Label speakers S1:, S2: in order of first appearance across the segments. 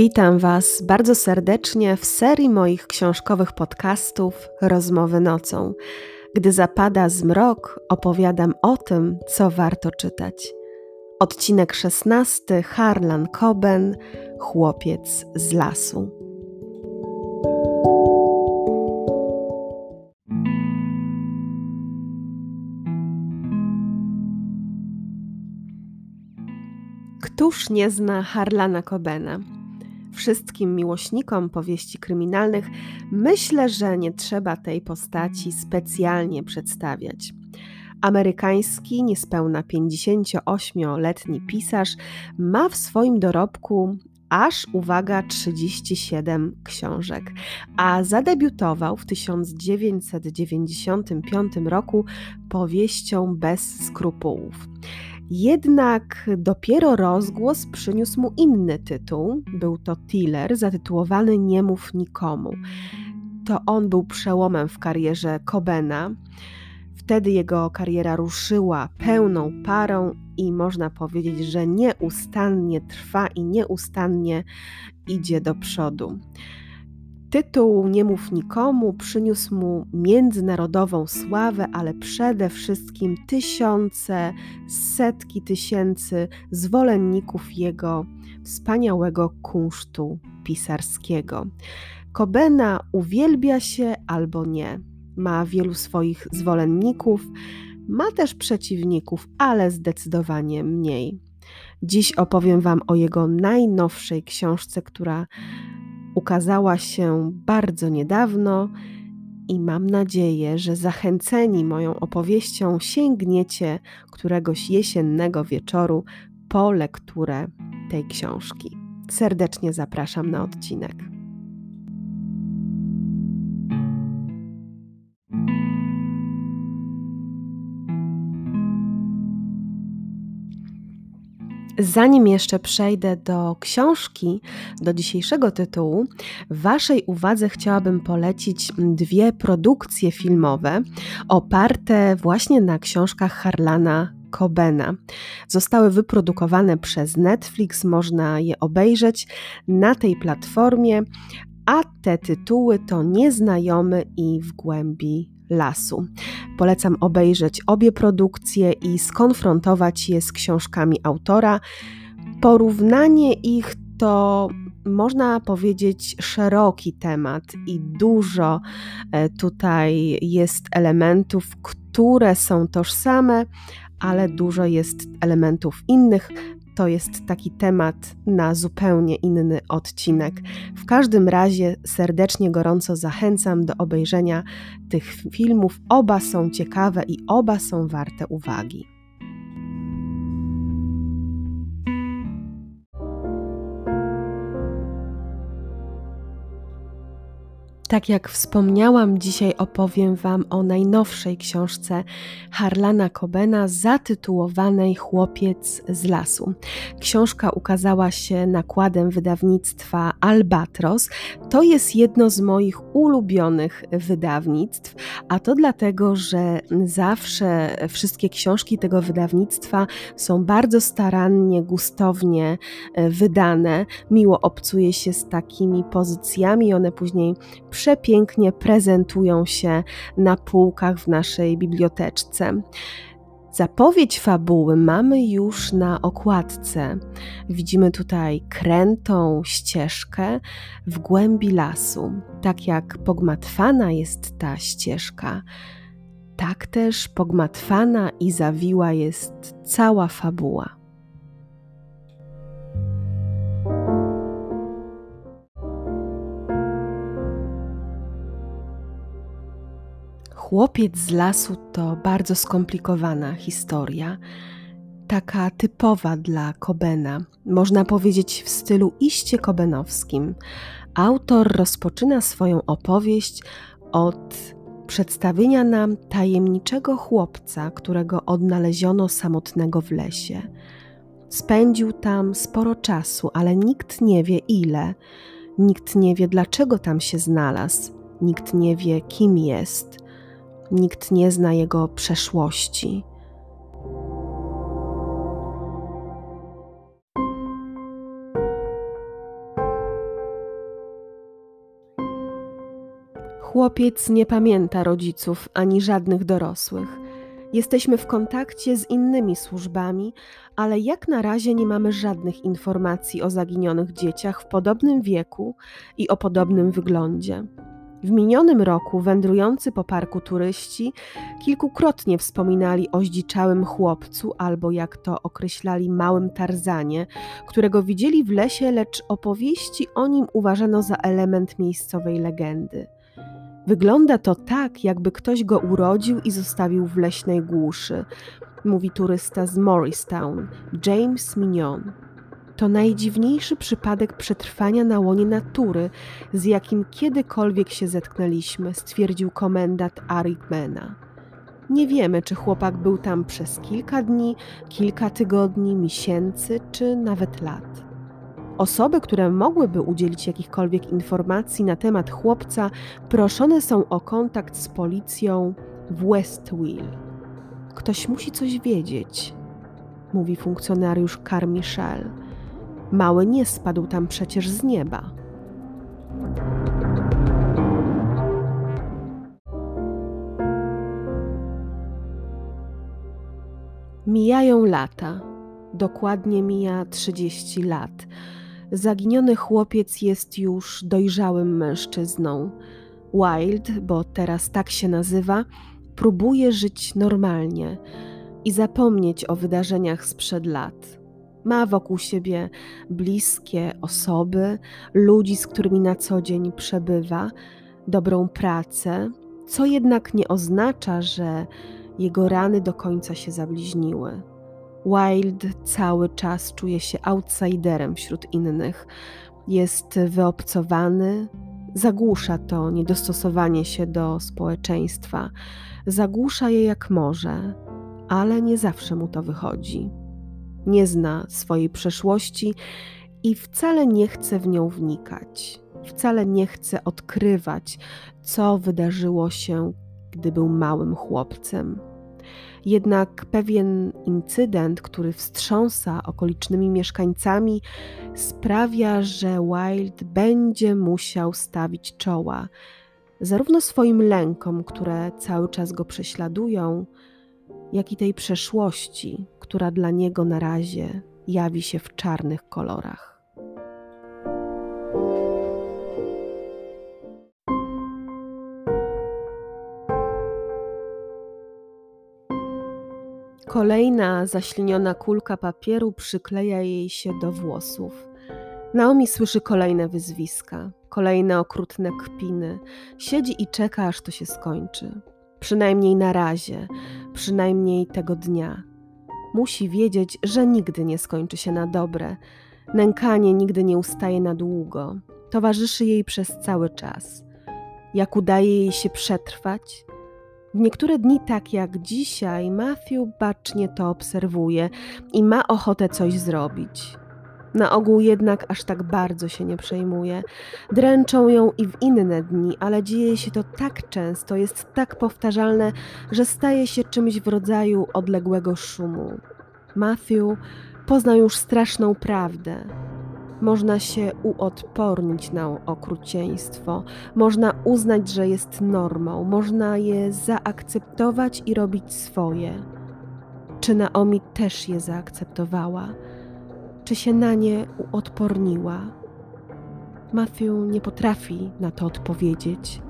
S1: Witam Was bardzo serdecznie w serii moich książkowych podcastów Rozmowy nocą. Gdy zapada zmrok, opowiadam o tym, co warto czytać. Odcinek 16 Harlan Coben Chłopiec z lasu. Któż nie zna Harlana Cobena? Wszystkim miłośnikom powieści kryminalnych myślę, że nie trzeba tej postaci specjalnie przedstawiać. Amerykański, niespełna 58-letni pisarz ma w swoim dorobku aż, uwaga, 37 książek, a zadebiutował w 1995 roku powieścią Bez skrupułów. Jednak dopiero rozgłos przyniósł mu inny tytuł. Był to thriller zatytułowany Nie mów nikomu. To on był przełomem w karierze Cobena. Wtedy jego kariera ruszyła pełną parą i można powiedzieć, że nieustannie trwa i nieustannie idzie do przodu. Tytuł Nie mów nikomu przyniósł mu międzynarodową sławę, ale przede wszystkim tysiące, setki tysięcy zwolenników jego wspaniałego kunsztu pisarskiego. Kobena uwielbia się albo nie. Ma wielu swoich zwolenników, ma też przeciwników, ale zdecydowanie mniej. Dziś opowiem Wam o jego najnowszej książce, która ukazała się bardzo niedawno i mam nadzieję, że zachęceni moją opowieścią sięgniecie któregoś jesiennego wieczoru po lekturę tej książki. Serdecznie zapraszam na odcinek. Zanim jeszcze przejdę do książki, do dzisiejszego tytułu, Waszej uwadze chciałabym polecić dwie produkcje filmowe oparte właśnie na książkach Harlana Cobena. Zostały wyprodukowane przez Netflix, można je obejrzeć na tej platformie, a te tytuły to Nieznajomy i W głębi lasu. Polecam obejrzeć obie produkcje i skonfrontować je z książkami autora. Porównanie ich to można powiedzieć szeroki temat i dużo e, tutaj jest elementów, które są tożsame, ale dużo jest elementów innych to jest taki temat na zupełnie inny odcinek. W każdym razie serdecznie, gorąco zachęcam do obejrzenia tych filmów. Oba są ciekawe i oba są warte uwagi. Tak jak wspomniałam, dzisiaj opowiem Wam o najnowszej książce Harlana Cobena zatytułowanej Chłopiec z lasu. Książka ukazała się nakładem wydawnictwa Albatros. To jest jedno z moich ulubionych wydawnictw, a to dlatego, że zawsze wszystkie książki tego wydawnictwa są bardzo starannie, gustownie e, wydane. Miło obcuje się z takimi pozycjami, one później przepięknie prezentują się na półkach w naszej biblioteczce. Zapowiedź fabuły mamy już na okładce. Widzimy tutaj krętą ścieżkę w głębi lasu. Tak jak pogmatwana jest ta ścieżka, tak też pogmatwana i zawiła jest cała fabuła. Chłopiec z lasu to bardzo skomplikowana historia, taka typowa dla Kobena, można powiedzieć w stylu iście kobenowskim. Autor rozpoczyna swoją opowieść od przedstawienia nam tajemniczego chłopca, którego odnaleziono samotnego w lesie. Spędził tam sporo czasu, ale nikt nie wie ile. Nikt nie wie, dlaczego tam się znalazł. Nikt nie wie, kim jest nikt nie zna jego przeszłości. Chłopiec nie pamięta rodziców ani żadnych dorosłych. Jesteśmy w kontakcie z innymi służbami, ale jak na razie nie mamy żadnych informacji o zaginionych dzieciach w podobnym wieku i o podobnym wyglądzie. W minionym roku wędrujący po parku turyści kilkukrotnie wspominali o zdziczałym chłopcu albo jak to określali małym Tarzanie, którego widzieli w lesie, lecz opowieści o nim uważano za element miejscowej legendy. Wygląda to tak, jakby ktoś go urodził i zostawił w leśnej głuszy, mówi turysta z Morristown, James Mignon. To najdziwniejszy przypadek przetrwania na łonie natury, z jakim kiedykolwiek się zetknęliśmy, stwierdził komendant Arigmana. Nie wiemy, czy chłopak był tam przez kilka dni, kilka tygodni, miesięcy, czy nawet lat. Osoby, które mogłyby udzielić jakichkolwiek informacji na temat chłopca, proszone są o kontakt z policją w Westwill. Ktoś musi coś wiedzieć, mówi funkcjonariusz Carmichael. Mały nie spadł tam przecież z nieba. Mijają lata. Dokładnie mija 30 lat. Zaginiony chłopiec jest już dojrzałym mężczyzną. Wild, bo teraz tak się nazywa, próbuje żyć normalnie i zapomnieć o wydarzeniach sprzed lat. Ma wokół siebie bliskie osoby, ludzi, z którymi na co dzień przebywa, dobrą pracę, co jednak nie oznacza, że jego rany do końca się zabliźniły. Wild cały czas czuje się outsiderem wśród innych. Jest wyobcowany, zagłusza to niedostosowanie się do społeczeństwa, zagłusza je jak może, ale nie zawsze mu to wychodzi. Nie zna swojej przeszłości i wcale nie chce w nią wnikać. Wcale nie chce odkrywać, co wydarzyło się, gdy był małym chłopcem. Jednak pewien incydent, który wstrząsa okolicznymi mieszkańcami, sprawia, że Wild będzie musiał stawić czoła zarówno swoim lękom, które cały czas go prześladują, jak i tej przeszłości, która dla niego na razie jawi się w czarnych kolorach. Kolejna zaśliniona kulka papieru przykleja jej się do włosów. Naomi słyszy kolejne wyzwiska, kolejne okrutne kpiny. Siedzi i czeka, aż to się skończy. Przynajmniej na razie, przynajmniej tego dnia. Musi wiedzieć, że nigdy nie skończy się na dobre. Nękanie nigdy nie ustaje na długo. Towarzyszy jej przez cały czas. Jak udaje jej się przetrwać, w niektóre dni, tak jak dzisiaj, Matthew bacznie to obserwuje i ma ochotę coś zrobić. Na ogół jednak aż tak bardzo się nie przejmuje. Dręczą ją i w inne dni, ale dzieje się to tak często, jest tak powtarzalne, że staje się czymś w rodzaju odległego szumu. Matthew poznał już straszną prawdę. Można się uodpornić na okrucieństwo, można uznać, że jest normą, można je zaakceptować i robić swoje. Czy Naomi też je zaakceptowała? Czy się na nie uodporniła? Matthew nie potrafi na to odpowiedzieć,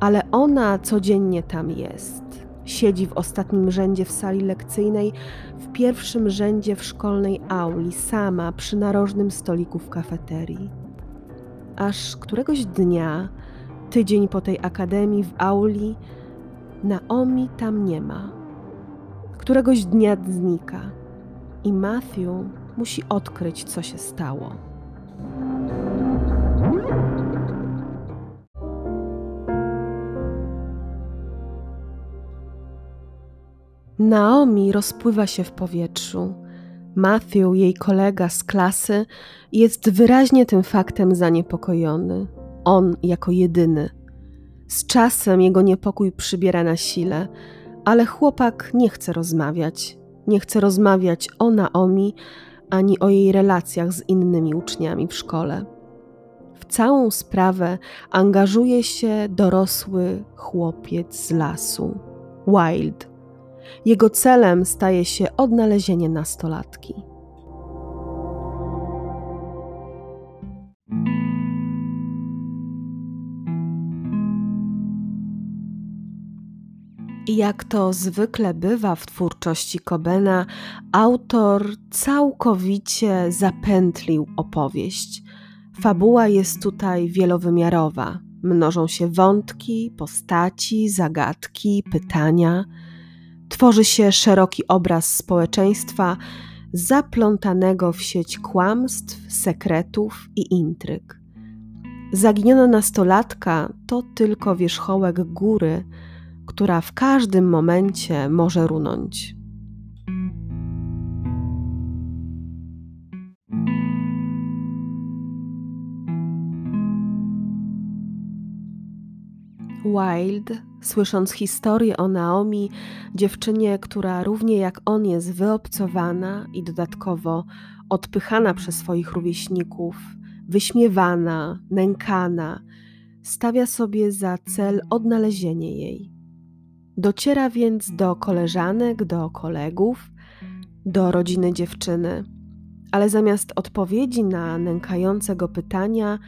S1: ale ona codziennie tam jest Siedzi w ostatnim rzędzie w sali lekcyjnej, w pierwszym rzędzie w szkolnej auli, sama przy narożnym stoliku w kafeterii. Aż któregoś dnia, tydzień po tej akademii w auli, Naomi tam nie ma. Któregoś dnia znika i Matthew musi odkryć, co się stało. Naomi rozpływa się w powietrzu. Matthew, jej kolega z klasy, jest wyraźnie tym faktem zaniepokojony. On jako jedyny. Z czasem jego niepokój przybiera na sile, ale chłopak nie chce rozmawiać. Nie chce rozmawiać o Naomi ani o jej relacjach z innymi uczniami w szkole. w całą sprawę angażuje się dorosły chłopiec z lasu, Wild. Jego celem staje się odnalezienie nastolatki. Jak to zwykle bywa w twórczości Cobena, autor całkowicie zapętlił opowieść. Fabuła jest tutaj wielowymiarowa. Mnożą się wątki, postaci, zagadki, pytania. Tworzy się szeroki obraz społeczeństwa zaplątanego w sieć kłamstw, sekretów i intryg. Zaginiona nastolatka to tylko wierzchołek góry, która w każdym momencie może runąć. Wild, słysząc historię o Naomi, dziewczynie, która równie jak on jest wyobcowana i dodatkowo odpychana przez swoich rówieśników, wyśmiewana, nękana, stawia sobie za cel odnalezienie jej. Dociera więc do koleżanek, do kolegów, do rodziny dziewczyny, ale zamiast odpowiedzi na nękające go pytania,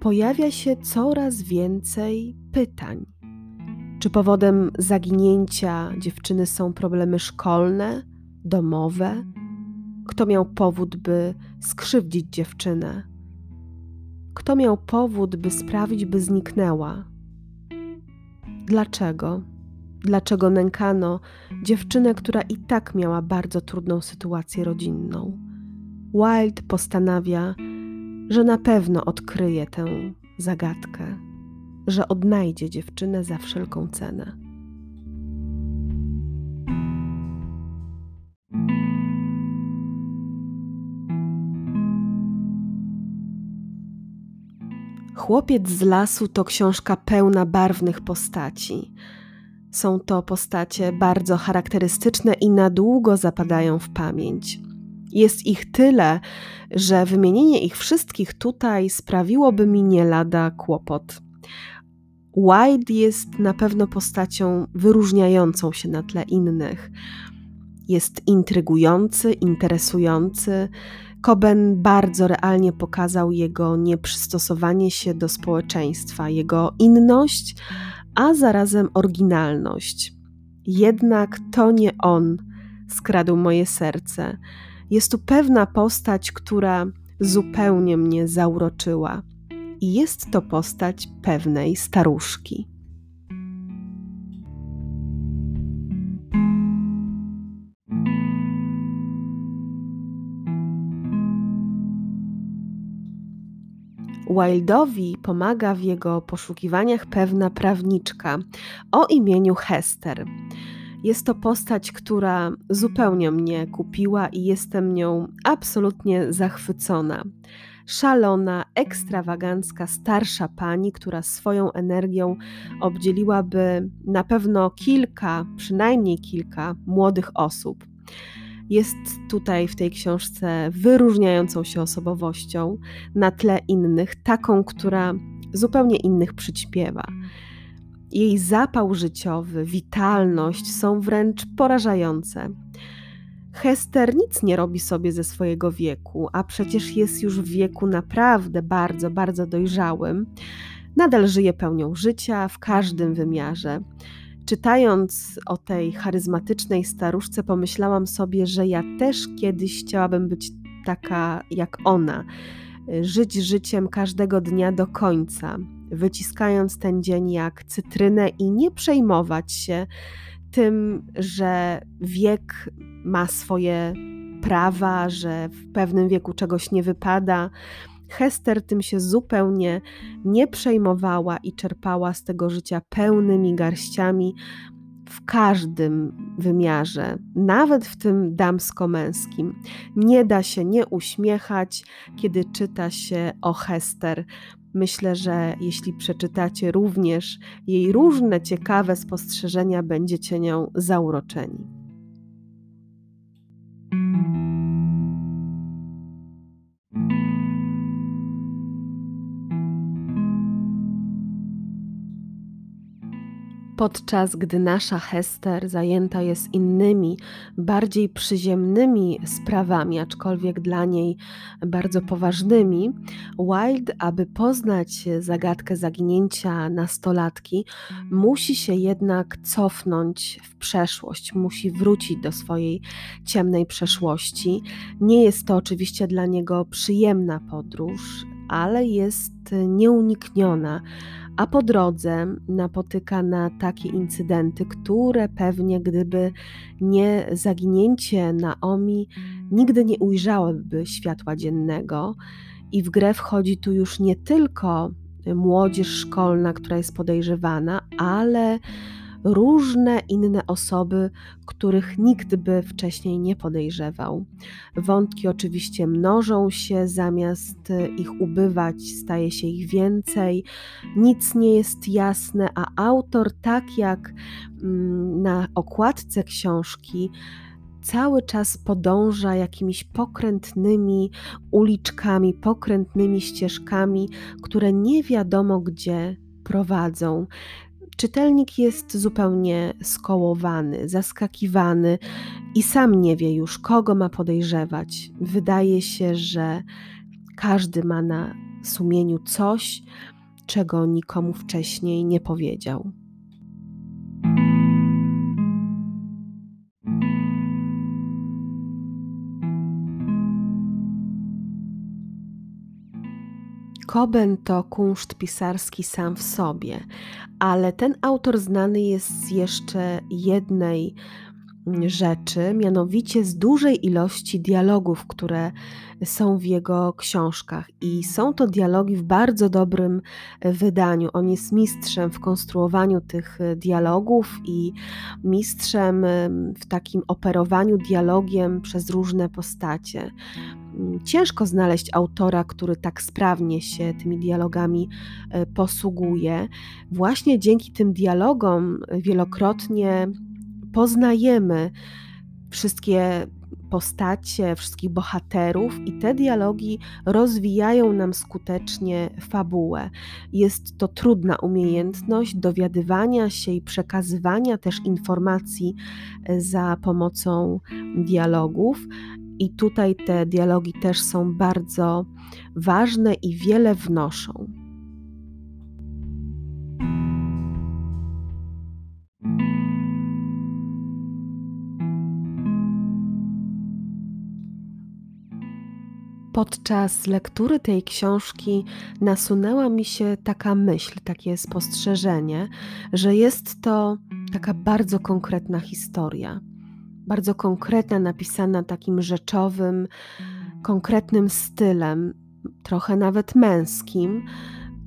S1: pojawia się coraz więcej pytań. Czy powodem zaginięcia dziewczyny są problemy szkolne, domowe? Kto miał powód, by skrzywdzić dziewczynę? Kto miał powód, by sprawić, by zniknęła? Dlaczego? Dlaczego nękano dziewczynę, która i tak miała bardzo trudną sytuację rodzinną. Wild postanawia, że na pewno odkryje tę zagadkę, że odnajdzie dziewczynę za wszelką cenę. Chłopiec z lasu to książka pełna barwnych postaci są to postacie bardzo charakterystyczne i na długo zapadają w pamięć. Jest ich tyle, że wymienienie ich wszystkich tutaj sprawiłoby mi nie lada kłopot. White jest na pewno postacią wyróżniającą się na tle innych. Jest intrygujący, interesujący. Coben bardzo realnie pokazał jego nieprzystosowanie się do społeczeństwa, jego inność, a zarazem oryginalność. Jednak to nie on skradł moje serce. Jest tu pewna postać, która zupełnie mnie zauroczyła. I jest to postać pewnej staruszki. Wildowi pomaga w jego poszukiwaniach pewna prawniczka o imieniu Hester. Jest to postać, która zupełnie mnie kupiła i jestem nią absolutnie zachwycona. Szalona, ekstrawagancka, starsza pani, która swoją energią obdzieliłaby na pewno kilka, przynajmniej kilka młodych osób jest tutaj w tej książce wyróżniającą się osobowością na tle innych, taką, która zupełnie innych przyćpiewa. Jej zapał życiowy, witalność są wręcz porażające. Hester nic nie robi sobie ze swojego wieku, a przecież jest już w wieku naprawdę bardzo, bardzo dojrzałym. Nadal żyje pełnią życia w każdym wymiarze. Czytając o tej charyzmatycznej staruszce, pomyślałam sobie, że ja też kiedyś chciałabym być taka jak ona, żyć życiem każdego dnia do końca, wyciskając ten dzień jak cytrynę i nie przejmować się tym, że wiek ma swoje prawa, że w pewnym wieku czegoś nie wypada, Hester tym się zupełnie nie przejmowała i czerpała z tego życia pełnymi garściami w każdym wymiarze, nawet w tym damsko-męskim. Nie da się nie uśmiechać, kiedy czyta się o Hester. Myślę, że jeśli przeczytacie również jej różne ciekawe spostrzeżenia, będziecie nią zauroczeni. Podczas gdy nasza Hester zajęta jest innymi, bardziej przyziemnymi sprawami, aczkolwiek dla niej bardzo poważnymi, Wilde, aby poznać zagadkę zaginięcia nastolatki, musi się jednak cofnąć w przeszłość, musi wrócić do swojej ciemnej przeszłości. Nie jest to oczywiście dla niego przyjemna podróż, ale jest nieunikniona a po drodze napotyka na takie incydenty, które pewnie gdyby nie zaginięcie Naomi, nigdy nie ujrzałyby światła dziennego. I w grę wchodzi tu już nie tylko młodzież szkolna, która jest podejrzewana, ale różne inne osoby, których nikt by wcześniej nie podejrzewał. Wątki oczywiście mnożą się, zamiast ich ubywać, staje się ich więcej, nic nie jest jasne, a autor, tak jak mm, na okładce książki, cały czas podąża jakimiś pokrętnymi uliczkami, pokrętnymi ścieżkami, które nie wiadomo gdzie prowadzą. Czytelnik jest zupełnie skołowany, zaskakiwany i sam nie wie już, kogo ma podejrzewać. Wydaje się, że każdy ma na sumieniu coś, czego nikomu wcześniej nie powiedział. Koben to kunszt pisarski sam w sobie, ale ten autor znany jest z jeszcze jednej rzeczy, mianowicie z dużej ilości dialogów, które są w jego książkach. I są to dialogi w bardzo dobrym wydaniu. On jest mistrzem w konstruowaniu tych dialogów i mistrzem w takim operowaniu dialogiem przez różne postacie. Ciężko znaleźć autora, który tak sprawnie się tymi dialogami e, posługuje. Właśnie dzięki tym dialogom wielokrotnie poznajemy wszystkie postacie, wszystkich bohaterów, i te dialogi rozwijają nam skutecznie fabułę. Jest to trudna umiejętność dowiadywania się i przekazywania też informacji e, za pomocą dialogów. I tutaj te dialogi też są bardzo ważne i wiele wnoszą. Podczas lektury tej książki nasunęła mi się taka myśl, takie spostrzeżenie, że jest to taka bardzo konkretna historia. Bardzo konkretna, napisana takim rzeczowym, konkretnym stylem, trochę nawet męskim.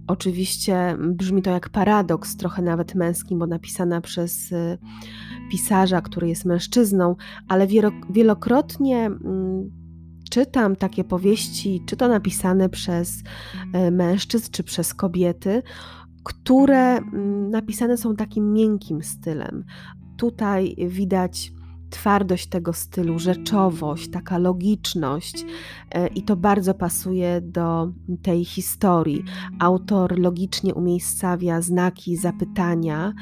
S1: Oczywiście brzmi to jak paradoks, trochę nawet męskim, bo napisana przez y, pisarza, który jest mężczyzną, ale wielokrotnie mm, czytam takie powieści, czy to napisane przez e, mężczyzn, czy przez kobiety, które mm, napisane są takim miękkim stylem. Tutaj widać twardość tego stylu, rzeczowość, taka logiczność e, i to bardzo pasuje do tej historii. Autor logicznie umiejscawia znaki zapytania,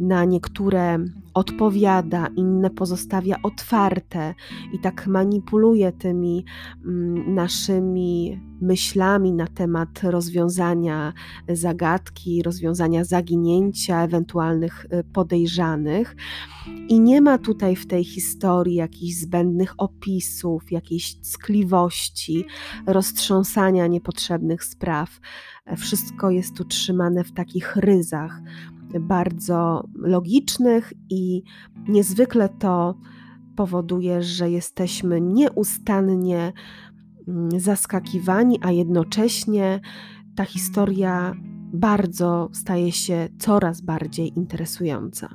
S1: na niektóre odpowiada, inne pozostawia otwarte i tak manipuluje tymi mm, naszymi myślami na temat rozwiązania zagadki, rozwiązania zaginięcia ewentualnych y, podejrzanych. I nie ma tutaj w tej historii jakichś zbędnych opisów, jakiejś ckliwości, roztrząsania niepotrzebnych spraw. Wszystko jest utrzymane w takich ryzach bardzo logicznych i niezwykle to powoduje, że jesteśmy nieustannie mm, zaskakiwani, a jednocześnie ta historia bardzo staje się coraz bardziej interesująca.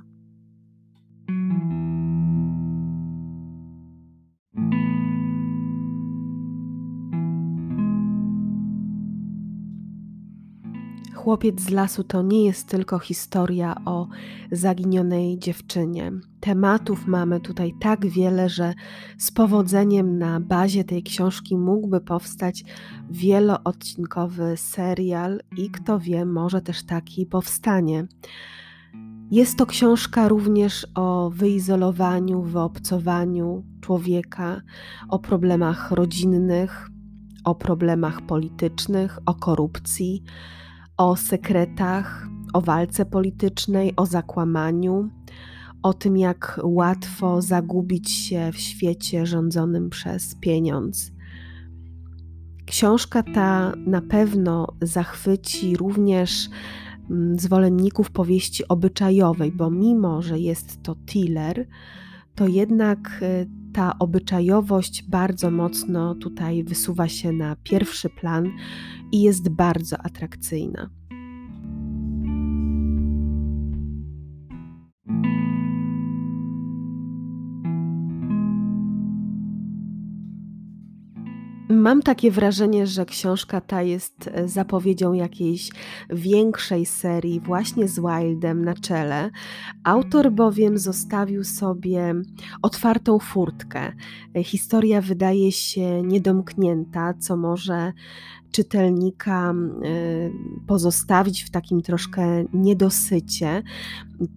S1: Chłopiec z lasu to nie jest tylko historia o zaginionej dziewczynie. Tematów mamy tutaj tak wiele, że z powodzeniem na bazie tej książki mógłby powstać wieloodcinkowy serial i kto wie, może też taki powstanie. Jest to książka również o wyizolowaniu, wyobcowaniu człowieka, o problemach rodzinnych, o problemach politycznych, o korupcji, o sekretach, o walce politycznej, o zakłamaniu, o tym, jak łatwo zagubić się w świecie rządzonym przez pieniądz. Książka ta na pewno zachwyci również mm, zwolenników powieści obyczajowej, bo mimo, że jest to thriller, to jednak y, ta obyczajowość bardzo mocno tutaj wysuwa się na pierwszy plan i jest bardzo atrakcyjna. Mam takie wrażenie, że książka ta jest e, zapowiedzią jakiejś większej serii, właśnie z Wildem na czele. Autor bowiem zostawił sobie otwartą furtkę. E, historia wydaje się niedomknięta, co może czytelnika y, pozostawić w takim troszkę niedosycie.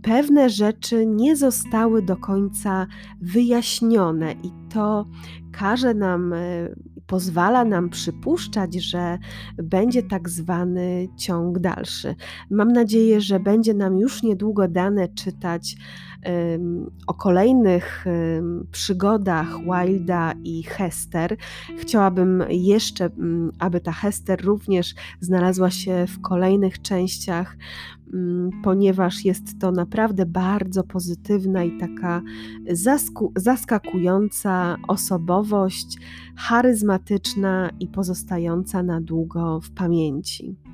S1: Pewne rzeczy nie zostały do końca wyjaśnione, i to każe nam, y, pozwala nam przypuszczać, że będzie tak zwany ciąg dalszy. Mam nadzieję, że będzie nam już niedługo dane czytać o kolejnych przygodach Wilda i Hester. Chciałabym jeszcze, mm, aby ta Hester również znalazła się w kolejnych częściach, mm, ponieważ jest to naprawdę bardzo pozytywna i taka zaskakująca osobowość, charyzmatyczna i pozostająca na długo w pamięci.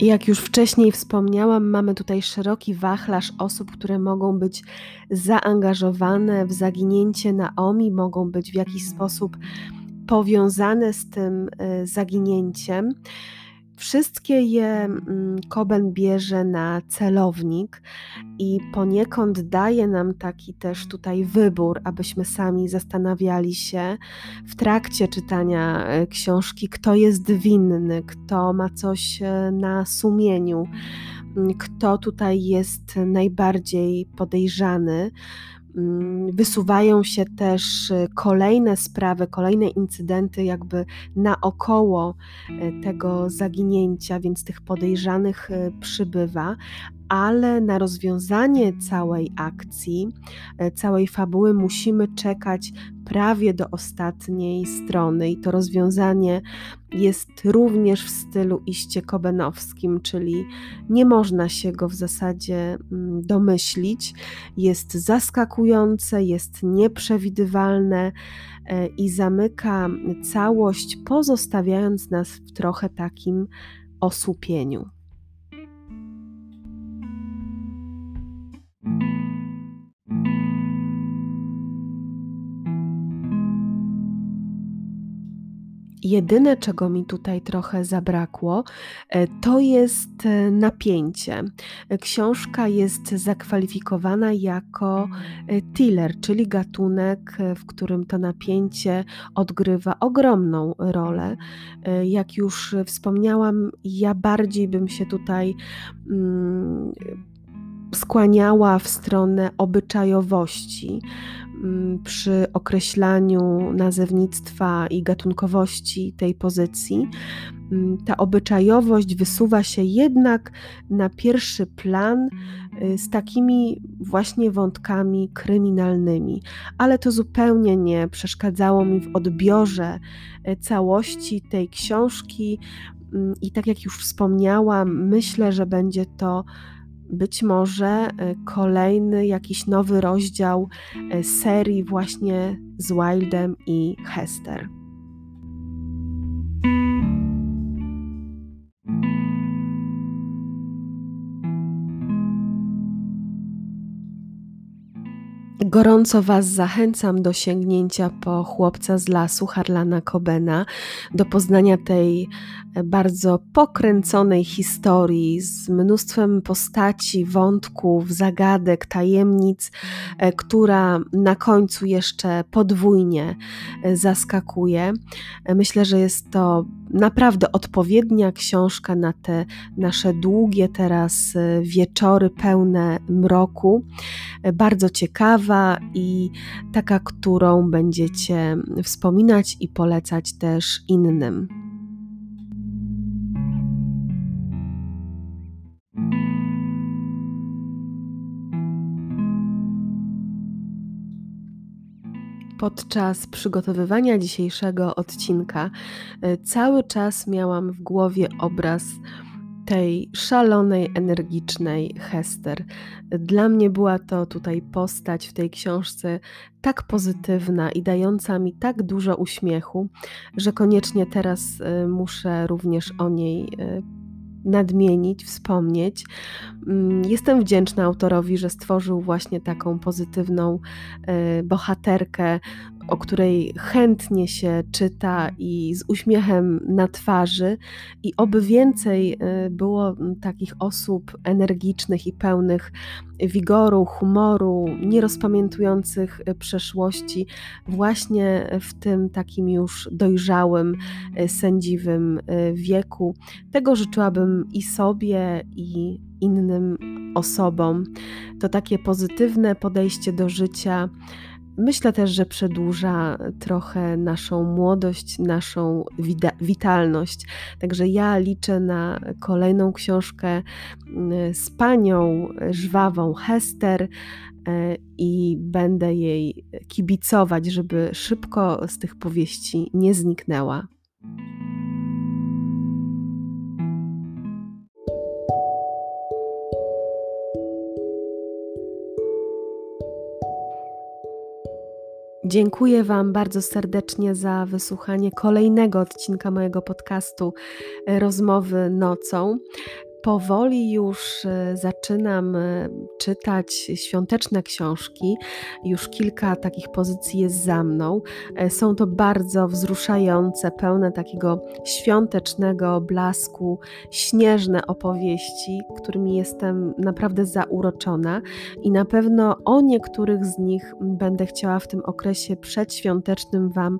S1: Jak już wcześniej wspomniałam, mamy tutaj szeroki wachlarz osób, które mogą być zaangażowane w zaginięcie Naomi, mogą być w jakiś sposób powiązane z tym y, zaginięciem. Wszystkie je Koben mm, bierze na celownik i poniekąd daje nam taki też tutaj wybór, abyśmy sami zastanawiali się w trakcie czytania e, książki, kto jest winny, kto ma coś e, na sumieniu, kto tutaj jest najbardziej podejrzany. Mm, wysuwają się też y, kolejne sprawy, kolejne incydenty, jakby naokoło y, tego zaginięcia, więc tych podejrzanych y, przybywa, ale na rozwiązanie całej akcji, e, całej fabuły musimy czekać prawie do ostatniej strony i to rozwiązanie jest również w stylu iście kobenowskim, czyli nie można się go w zasadzie mm, domyślić. Jest zaskakujące, jest nieprzewidywalne e, i zamyka całość, pozostawiając nas w trochę takim osłupieniu. Jedyne, czego mi tutaj trochę zabrakło, e, to jest e, napięcie. Książka jest zakwalifikowana jako e, thriller, czyli gatunek, w którym to napięcie odgrywa ogromną rolę. Jak już wspomniałam, ja bardziej bym się tutaj mm, skłaniała w stronę obyczajowości przy określaniu nazewnictwa i gatunkowości tej pozycji. Mm, ta obyczajowość wysuwa się jednak na pierwszy plan y, z takimi właśnie wątkami kryminalnymi, ale to zupełnie nie przeszkadzało mi w odbiorze y, całości tej książki. Mm, I tak jak już wspomniałam, myślę, że będzie to być może y, kolejny jakiś nowy rozdział y, serii właśnie z Wildem i Hester. Gorąco Was zachęcam do sięgnięcia po chłopca z lasu Harlana Cobena, do poznania tej bardzo pokręconej historii z mnóstwem postaci, wątków, zagadek, tajemnic, e, która na końcu jeszcze podwójnie e, zaskakuje. E, myślę, że jest to naprawdę odpowiednia książka na te nasze długie teraz wieczory pełne mroku. Bardzo ciekawa i taka, którą będziecie wspominać i polecać też innym. Podczas przygotowywania dzisiejszego odcinka e, cały czas miałam w głowie obraz tej szalonej, energicznej Hester. Dla mnie była to tutaj postać w tej książce tak pozytywna i dająca mi tak dużo uśmiechu, że koniecznie teraz e, muszę również o niej e, nadmienić, wspomnieć. Mm, jestem wdzięczna autorowi, że stworzył właśnie taką pozytywną e, bohaterkę, o której chętnie się czyta i z uśmiechem na twarzy, i oby więcej y, było takich osób energicznych i pełnych wigoru, humoru, nierozpamiętujących y, przeszłości, właśnie w tym takim już dojrzałym, y, sędziwym wieku. Tego życzyłabym i sobie, i innym osobom. To takie pozytywne podejście do życia Myślę też, że przedłuża trochę naszą młodość, naszą witalność. Także ja liczę na kolejną książkę mm, z panią żwawą Hester e, i będę jej kibicować, żeby szybko z tych powieści nie zniknęła. Dziękuję Wam bardzo serdecznie za wysłuchanie kolejnego odcinka mojego podcastu e, Rozmowy nocą powoli już e, zaczynam e, czytać świąteczne książki. Już kilka takich pozycji jest za mną. E, są to bardzo wzruszające, pełne takiego świątecznego blasku, śnieżne opowieści, którymi jestem naprawdę zauroczona i na pewno o niektórych z nich będę chciała w tym okresie przedświątecznym Wam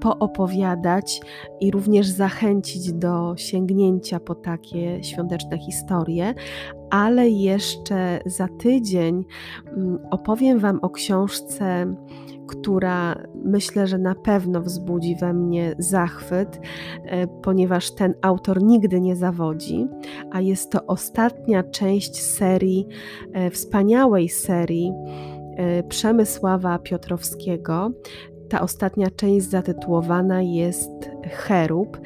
S1: poopowiadać i również zachęcić do sięgnięcia po takie świąteczne świąteczne historie, ale jeszcze za tydzień mm, opowiem Wam o książce, która myślę, że na pewno wzbudzi we mnie zachwyt, e, ponieważ ten autor nigdy nie zawodzi, a jest to ostatnia część serii, e, wspaniałej serii. E, Przemysława Piotrowskiego, ta ostatnia część zatytułowana jest Cherub.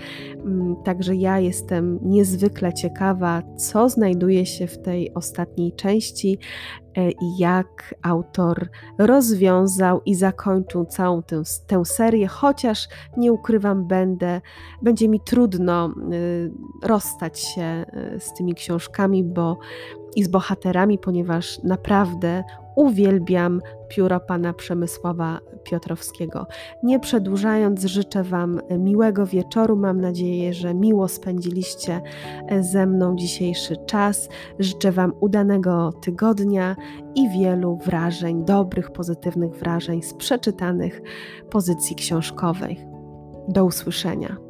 S1: Mm, także ja jestem niezwykle ciekawa, co znajduje się w tej ostatniej części e, i jak autor rozwiązał i zakończył całą tę, tę serię, chociaż nie ukrywam, będę, będzie mi trudno y, rozstać się y, z tymi książkami, bo i z bohaterami, ponieważ naprawdę uwielbiam pióro pana Przemysława Piotrowskiego. Nie przedłużając, życzę Wam miłego wieczoru. Mam nadzieję, że miło spędziliście ze mną dzisiejszy czas. Życzę Wam udanego tygodnia i wielu wrażeń, dobrych, pozytywnych wrażeń z przeczytanych pozycji książkowej. Do usłyszenia.